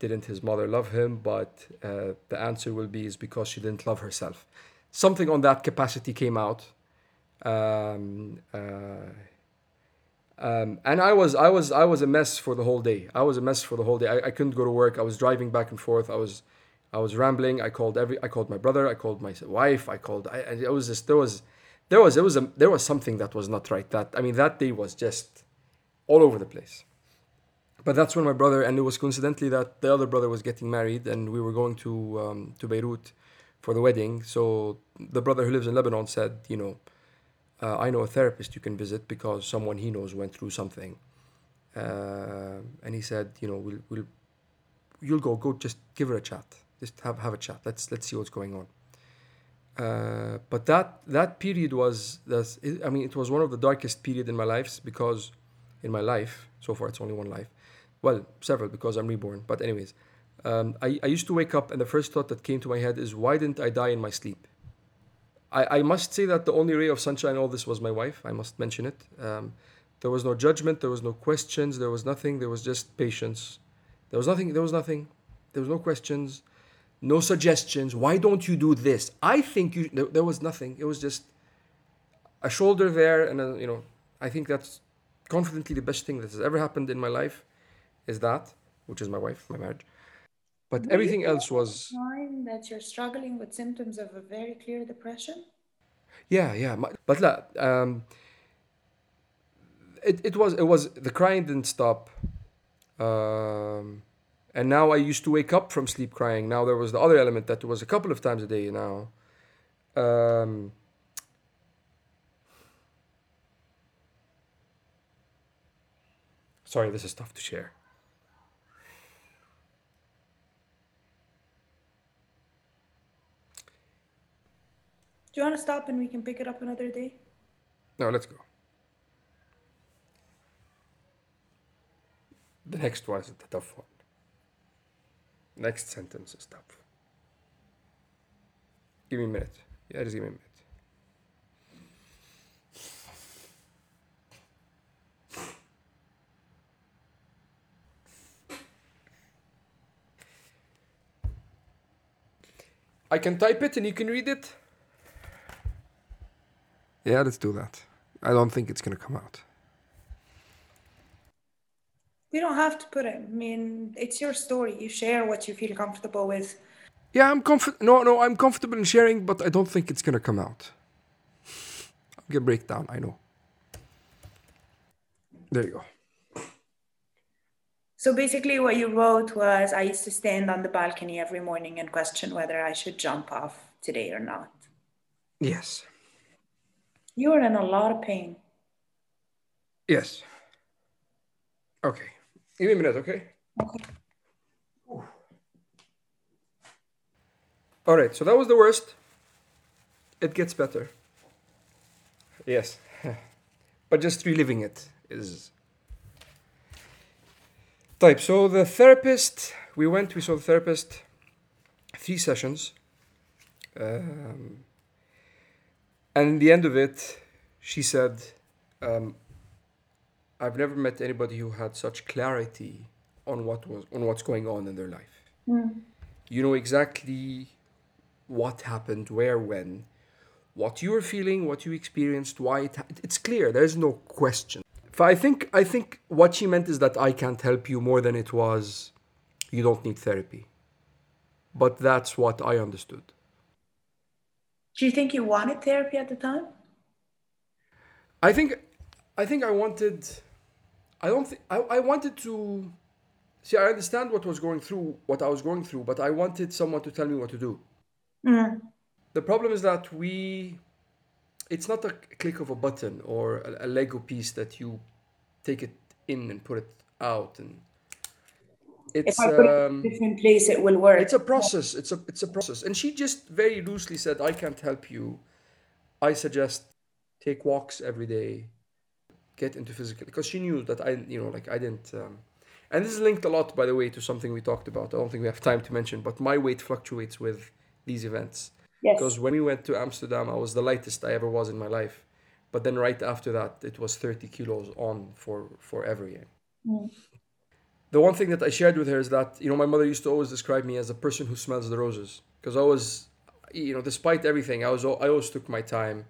didn't his mother love him? But uh, the answer will be is because she didn't love herself. Something on that capacity came out. Um, uh, um, and I was I was I was a mess for the whole day. I was a mess for the whole day. I, I couldn't go to work. I was driving back and forth. I was I was rambling. I called every I called my brother. I called my wife. I called. I, it was just there was there was it was a, there was something that was not right. That I mean that day was just all over the place but that's when my brother and it was coincidentally that the other brother was getting married and we were going to um, to Beirut for the wedding. So the brother who lives in Lebanon said, you know, uh, I know a therapist you can visit because someone he knows went through something. Uh, and he said, you know, we'll, we'll you'll go go just give her a chat, just have have a chat. Let's let's see what's going on. Uh, but that that period was I mean it was one of the darkest period in my life because in my life so far it's only one life well, several because I'm reborn. But anyways, um, I, I used to wake up and the first thought that came to my head is why didn't I die in my sleep? I, I must say that the only ray of sunshine in all this was my wife. I must mention it. Um, there was no judgment. There was no questions. There was nothing. There was just patience. There was nothing. There was nothing. There was no questions. no suggestions. Why don't you do this? I think you. There, there was nothing. It was just a shoulder there, and a, you know, I think that's confidently the best thing that has ever happened in my life, is that, which is my wife, my marriage. But Do everything else was. find that you're struggling with symptoms of a very clear depression? Yeah, yeah. But la, um, it, it was it was the crying didn't stop. Um, and now I used to wake up from sleep crying. Now there was the other element that was a couple of times a day now. Um, sorry, this is tough to share. Do you want to stop and we can pick it up another day? No, let's go. The next one is the tough one. Next sentence is tough. Give me a minute. Yeah, just give me a minute. I can type it and you can read it. Yeah, let's do that. I don't think it's gonna come out. We don't have to put it. I mean, it's your story. You share what you feel comfortable with. Yeah, I'm comfort. No, no, I'm comfortable in sharing, but I don't think it's gonna come out. I'm gonna break down. I know. There you go. So basically, what you wrote was I used to stand on the balcony every morning and question whether I should jump off today or not. Yes. You were in a lot of pain. Yes. Okay. Give me a minute, okay? Okay. All right. So that was the worst. It gets better. Yes. but just reliving it is. Type. So the therapist, we went, we saw the therapist, three sessions. Um, and in the end of it, she said, um, I've never met anybody who had such clarity on what was on what's going on in their life. You know exactly what happened, where, when, what you were feeling, what you experienced, why it. It's clear. There's no question. I think I think what she meant is that I can't help you more than it was. You don't need therapy. But that's what I understood. Do you think you wanted therapy at the time? I think, I think I wanted. I don't think I, I wanted to. See, I understand what was going through, what I was going through, but I wanted someone to tell me what to do. Mm. The problem is that we, it's not a click of a button or a, a Lego piece that you take it in and put it out, and it's If I put it in um, a different place, it will work. it's a process. It's a it's a process. And she just very loosely said, "I can't help you. I suggest take walks every day, get into physical." Because she knew that I, you know, like I didn't. Um, and this is linked a lot, by the way, to something we talked about. I don't think we have time to mention, but my weight fluctuates with these events. yes. Because when we went to Amsterdam, I was the lightest I ever was in my life. But then right after that, it was 30 kilos on for forever. Yeah. Mm. The one thing that I shared with her is that, you know, my mother used to always describe me as a person who smells the roses. Because I was, you know, despite everything, I was I always took my time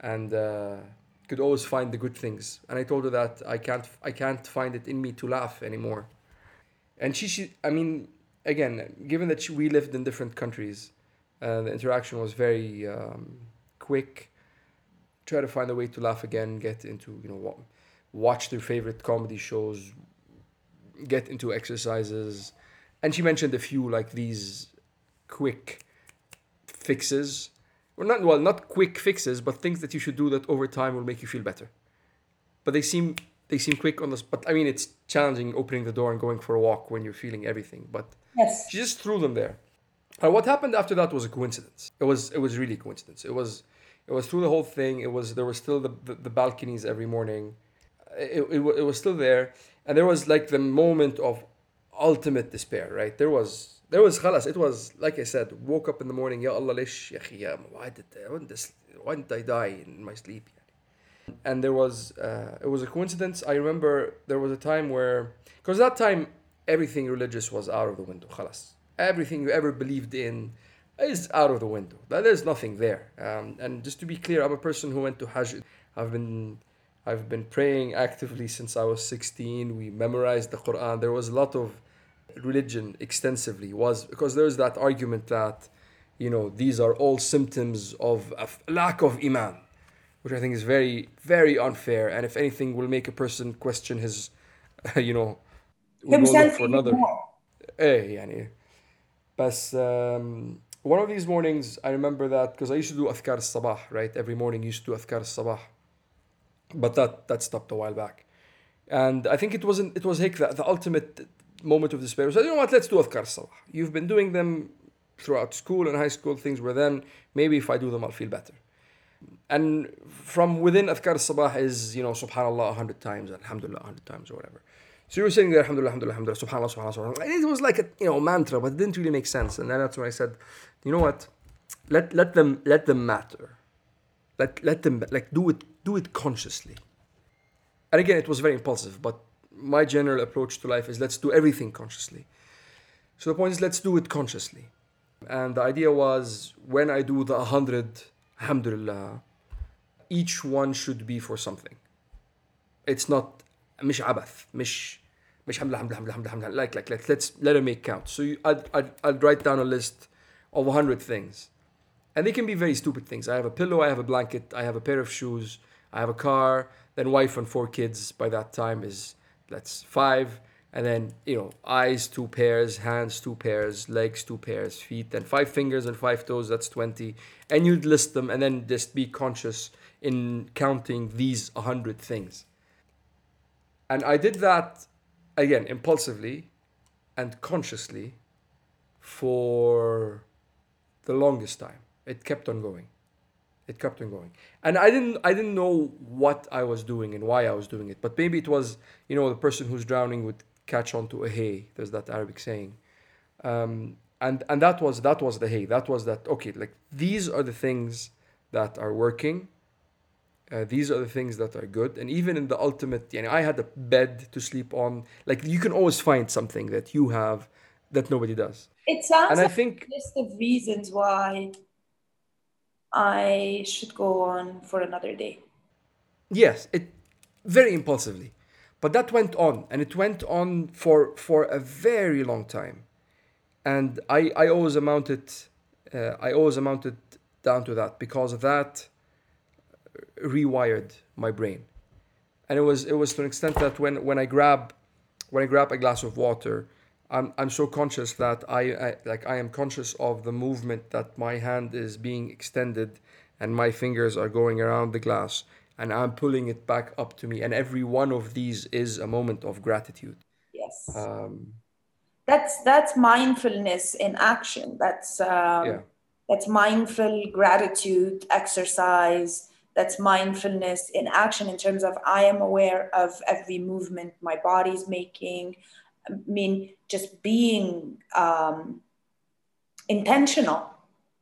and uh, could always find the good things. And I told her that I can't I can't find it in me to laugh anymore. And she, she I mean, again, given that she, we lived in different countries, uh, the interaction was very um, quick. Try to find a way to laugh again, get into you know wa- watch their favorite comedy shows, get into exercises, and she mentioned a few like these quick fixes, or not well not quick fixes, but things that you should do that over time will make you feel better. But they seem they seem quick on this. But I mean, it's challenging opening the door and going for a walk when you're feeling everything. But yes. she just threw them there. And what happened after that was a coincidence. It was it was really a coincidence. It was it was through the whole thing. It was there were still the the, the balconies every morning. It, it, wa- it was still there, and there was like the moment of ultimate despair. Right there was there was خلاص. It was like I said. Woke up in the morning. Ya Allah ليش يا أخي يا why did why did this why didn't I die in my sleep? and there was uh, it was a coincidence. I remember there was a time where because that time everything religious was out of the window. خلاص. everything you ever believed in is out of the window. There's nothing there. Um, and just to be clear, I'm a person who went to Hajj. I've been I've been praying actively since I was 16. We memorized the Quran. There was a lot of religion extensively was because there's that argument that you know these are all symptoms of a lack of iman which i think is very very unfair and if anything will make a person question his you know himself for another eh يعني بس um, one of these mornings, I remember that because I used to do Athkar Sabah, right? Every morning, used to do Athkar Sabah. But that, that stopped a while back. And I think it wasn't, it was Hikda, the ultimate moment of despair. So, you know what, let's do Athkar Sabah. You've been doing them throughout school and high school, things were then, maybe if I do them, I'll feel better. And from within Athkar Sabah is, you know, subhanAllah 100 times, alhamdulillah 100 times, or whatever. So you were sitting there, alhamdulillah, alhamdulillah, alhamdulillah, subhanAllah, subhanAllah, subhanAllah. And it was like a, you know, mantra, but it didn't really make sense. And then that's when I said, you know what? Let, let them, let them matter. Let, let them, like, do it, do it consciously. And again, it was very impulsive, but my general approach to life is let's do everything consciously. So the point is let's do it consciously. And the idea was when I do the 100, alhamdulillah, each one should be for something. It's not مش عبث مش مش حمد حمد حمد حمد حمد like like like let's let it make count. So you, I'd, I'd, I'd write down a list of 100 things. And they can be very stupid things. I have a pillow, I have a blanket, I have a pair of shoes, I have a car, then wife and four kids by that time is that's five. And then, you know, eyes, two pairs, hands, two pairs, legs, two pairs, feet, and five fingers and five toes, that's 20. And you'd list them and then just be conscious in counting these 100 things. And I did that, again, impulsively and consciously for the longest time. It kept on going. It kept on going. And i didn't i didn't know what i was doing and why i was doing it but maybe it was you know the person who's drowning would catch on to a hay. There's that arabic saying. Um, and and that was that was the hay. That was that okay like these are the things that are working. Uh, these are the things that are good. And even in the ultimate you know, i had a bed to sleep on. Like you can always find something that you have that nobody does it sounds and like i think a list of reasons why I should go on for another day. Yes, it very impulsively. But that went on and it went on for for a very long time. And I, I always amounted uh, I always amounted down to that because that rewired my brain. And it was it was to an extent that when, when I grab when I grab a glass of water, I'm I'm so conscious that I, I like I am conscious of the movement that my hand is being extended and my fingers are going around the glass and I'm pulling it back up to me and every one of these is a moment of gratitude. Yes. Um, that's that's mindfulness in action. That's um, yeah. that's mindful gratitude exercise. That's mindfulness in action in terms of I am aware of every movement my body's making. I mean, just being um, intentional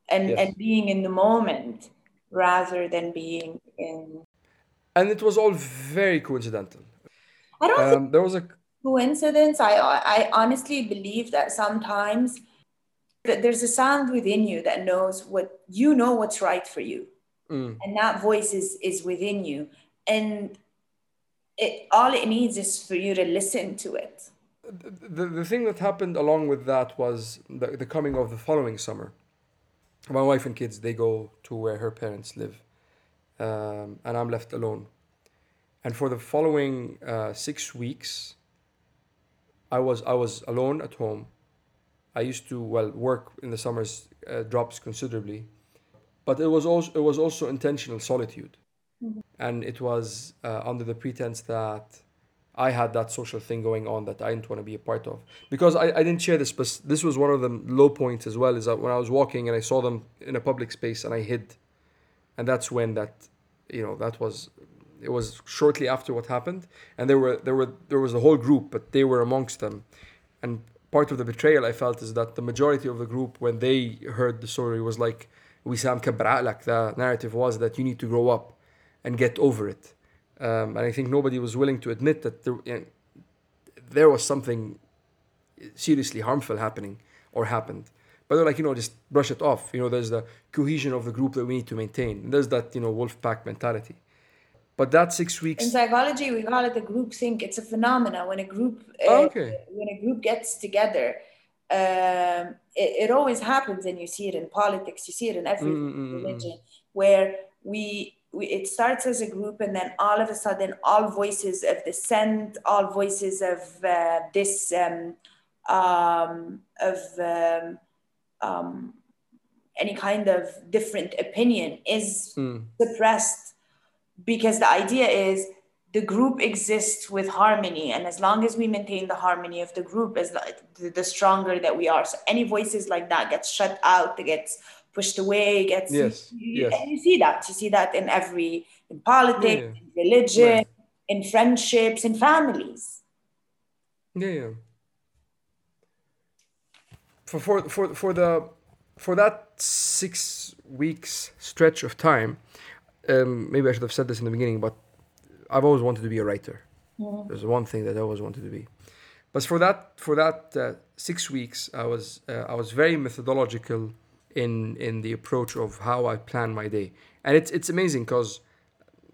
and, yes. and being in the moment rather than being in. And it was all very coincidental. I don't um, think there was a coincidence. I, I honestly believe that sometimes that there's a sound within you that knows what you know what's right for you. Mm. And that voice is, is within you. And it, all it needs is for you to listen to it the, the thing that happened along with that was the, the coming of the following summer. My wife and kids, they go to where her parents live, um, and I'm left alone. And for the following uh, six weeks, I was I was alone at home. I used to well work in the summers uh, drops considerably, but it was also it was also intentional solitude, mm-hmm. and it was uh, under the pretense that I had that social thing going on that I didn't want to be a part of. Because I, I didn't share this, but this was one of the low points as well. Is that when I was walking and I saw them in a public space and I hid, and that's when that, you know, that was, it was shortly after what happened, and there were there were there was a whole group, but they were amongst them, and part of the betrayal I felt is that the majority of the group when they heard the story was like, we Wissam like the narrative was that you need to grow up, and get over it um, and I think nobody was willing to admit that there, you know, there was something seriously harmful happening or happened. But they're like, you know, just brush it off. You know, there's the cohesion of the group that we need to maintain. There's that, you know, wolf pack mentality. But that six weeks. In psychology, we call it the group think. It's a phenomena when a group uh, Oh, okay. when a group gets together. Um, it, it always happens, and you see it in politics. You see it in every Mm, mm, mm, mm. religion, where we, we it starts as a group, and then all of a sudden, all voices of dissent, all voices of uh, this um, um, of um, um, any kind of different opinion is Mm. suppressed because the idea is the group exists with harmony and as long as we maintain the harmony of the group as the, the stronger that we are so any voices like that gets shut out it gets pushed away gets Yes, you, yes. and you see that you see that in every in politics Yeah. in religion Right. in friendships in families Yeah, yeah. For for for for the for that six weeks stretch of time, um, maybe I should have said this in the beginning, but I've always wanted to be a writer. There's one thing that I always wanted to be. But for that for that uh, six weeks, I was uh, I was very methodological in in the approach of how I plan my day, and it's it's amazing because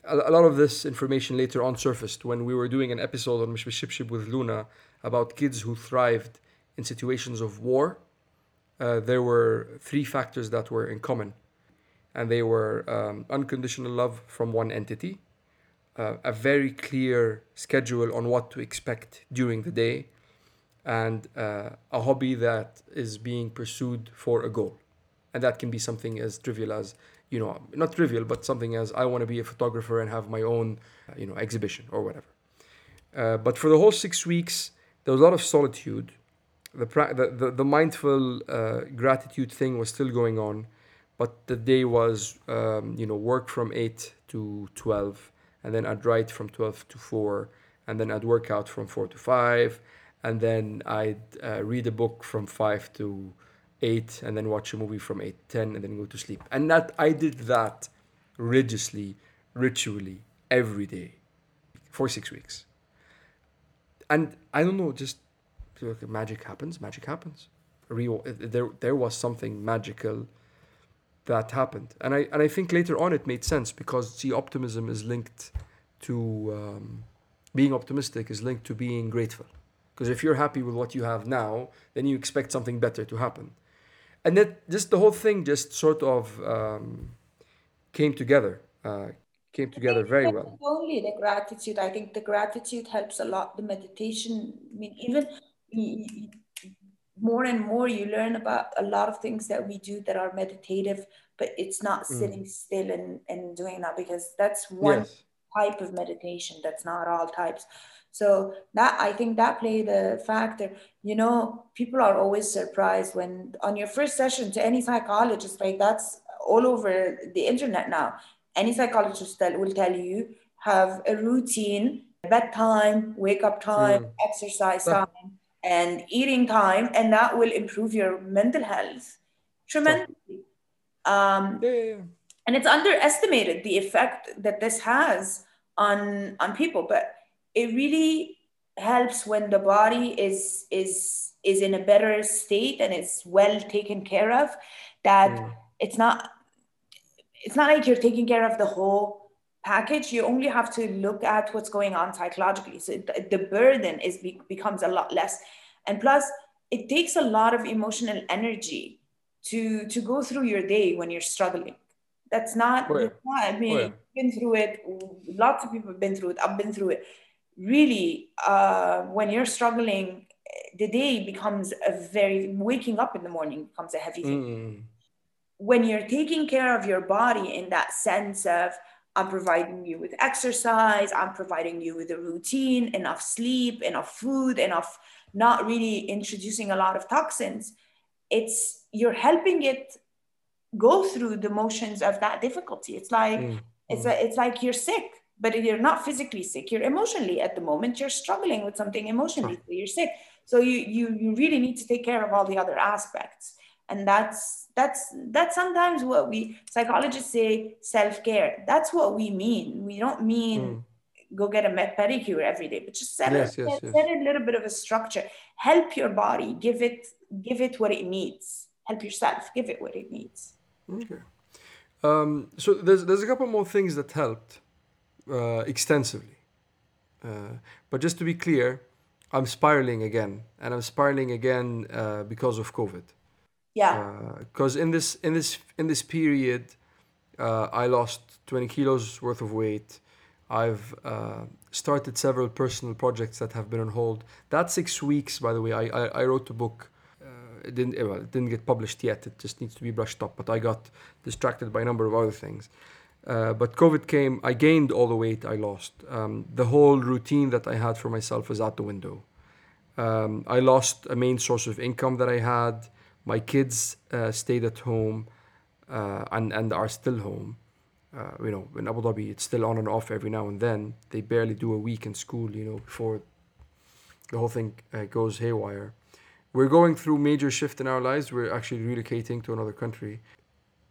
a, a lot of this information later on surfaced when we were doing an episode on Mishmishipship with Luna about kids who thrived in situations of war. Uh, there were three factors that were in common, and they were um, unconditional love from one entity, uh, a very clear schedule on what to expect during the day, and uh, a hobby that is being pursued for a goal. And that can be something as trivial as, you know, not trivial, but something as I want to be a photographer and have my own, you know, exhibition or whatever. Uh, but for the whole six weeks, there was a lot of solitude. The, pra- the, the, the mindful uh, gratitude thing was still going on, but the day was, um, you know, work from 8 to 12, and then I'd write from 12 to 4, and then I'd work out from 4 to 5, and then I'd uh, read a book from 5 to 8, and then watch a movie from 8 to 10, and then go to sleep. And that I did that religiously, ritually, every day for six weeks. And I don't know, just magic happens, magic happens. Real, there, there was something magical that happened, and I and I think later on it made sense because see, optimism is linked to um, being optimistic is linked to being grateful. Because if you're happy with what you have now, then you expect something better to happen, and that just the whole thing just sort of um, came together, uh, came together very well. Only the gratitude, I think the gratitude helps a lot. The meditation, I mean, even more and more you learn about a lot of things that we do that are meditative, but it's not sitting still and, and doing that because that's one Yes. Type of meditation. That's not all types. So that I think that played a factor. You know, people are always surprised when on your first session to any psychologist, like that's all over the internet now. Any psychologist that will tell you have a routine, bedtime, wake up time, exercise time, and eating time, and that will improve your mental health tremendously. Um, Yeah, yeah, yeah. and it's underestimated the effect that this has on on people but it really helps when the body is is is in a better state and it's well taken care of that mm. it's not it's not like you're taking care of the whole package. You only have to look at what's going on psychologically. So the, the burden is be, becomes a lot less. And plus it takes a lot of emotional energy to to go through your day when you're struggling that's not, Oh, yeah. that's not i mean Oh, yeah. Been through it lots of people have been through it i've been through it really uh, when you're struggling the day becomes a very waking up in the morning becomes a heavy thing Mm. when you're taking care of your body in that sense of I'm providing you with exercise, I'm providing you with a routine, enough sleep, enough food, enough not really introducing a lot of toxins, it's you're helping it go through the motions of that difficulty. It's like Mm. it's a, it's like you're sick, but you're not physically sick. You're emotionally at the moment. You're struggling with something emotionally. So you're sick. So you you you really need to take care of all the other aspects. And that's that's that's sometimes what we psychologists say self-care. That's what we mean. We don't mean go get a med- pedicure every day, but just set, Yes, a, yes, set, yes. set a little bit of a structure. Help your body. Give it give it what it needs. Help yourself, give it what it needs. Okay. Um, so there's there's a couple more things that helped uh, extensively, uh, but just to be clear, I'm spiraling again, and I'm spiraling again uh, because of COVID. Yeah. Because in this in this in this period, uh, I lost 20 kilos worth of weight. I've uh, started several personal projects that have been on hold. That six weeks, by the way, I I, I wrote a book. Uh, it didn't well, it didn't get published yet. It just needs to be brushed up. But I got distracted by a number of other things. Uh, but COVID came. I gained all the weight I lost. Um, the whole routine that I had for myself was out the window. Um, I lost a main source of income that I had. My kids uh, stayed at home uh, and and are still home. Uh, you know, in Abu Dhabi, it's still on and off every now and then. They barely do a week in school. You know, before the whole thing uh, goes haywire. We're going through major shift in our lives. We're actually relocating to another country.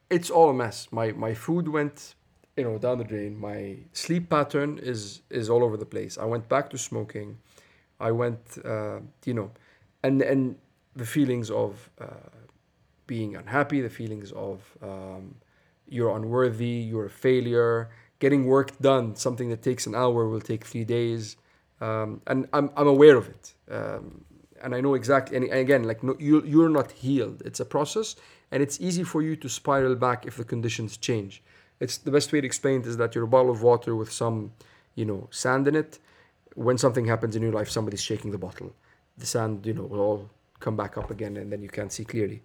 It's all a mess. My my food went you know down the drain my sleep pattern is is all over the place i went back to smoking i went uh, you know and and the feelings of uh, being unhappy the feelings of um, you're unworthy you're a failure getting work done something that takes an hour will take three days um, and I'm, I'm aware of it um, and i know exactly and again like no, you, you're not healed it's a process and it's easy for you to spiral back if the conditions change it's the best way to explain it is that you're a bottle of water with some, you know, sand in it. When something happens in your life, somebody's shaking the bottle. The sand, you know, will all come back up again, and then you can't see clearly.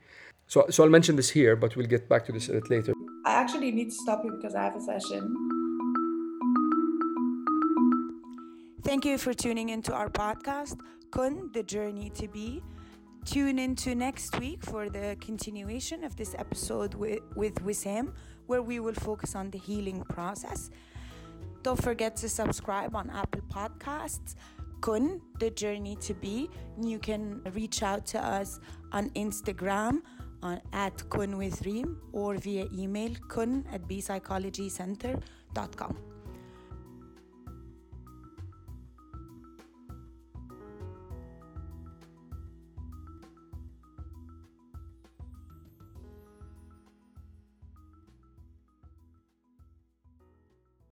So, so I'll mention this here, but we'll get back to this a bit later. I actually need to stop you because I have a session. Thank you for tuning into our podcast, Kun, the journey to be. Tune in to next week for the continuation of this episode with, with Wissam, where we will focus on the healing process. Don't forget to subscribe on Apple Podcasts. Kun, the journey to be. You can reach out to us on Instagram on at kun with reem or via email kun at bpsychologycenter.com.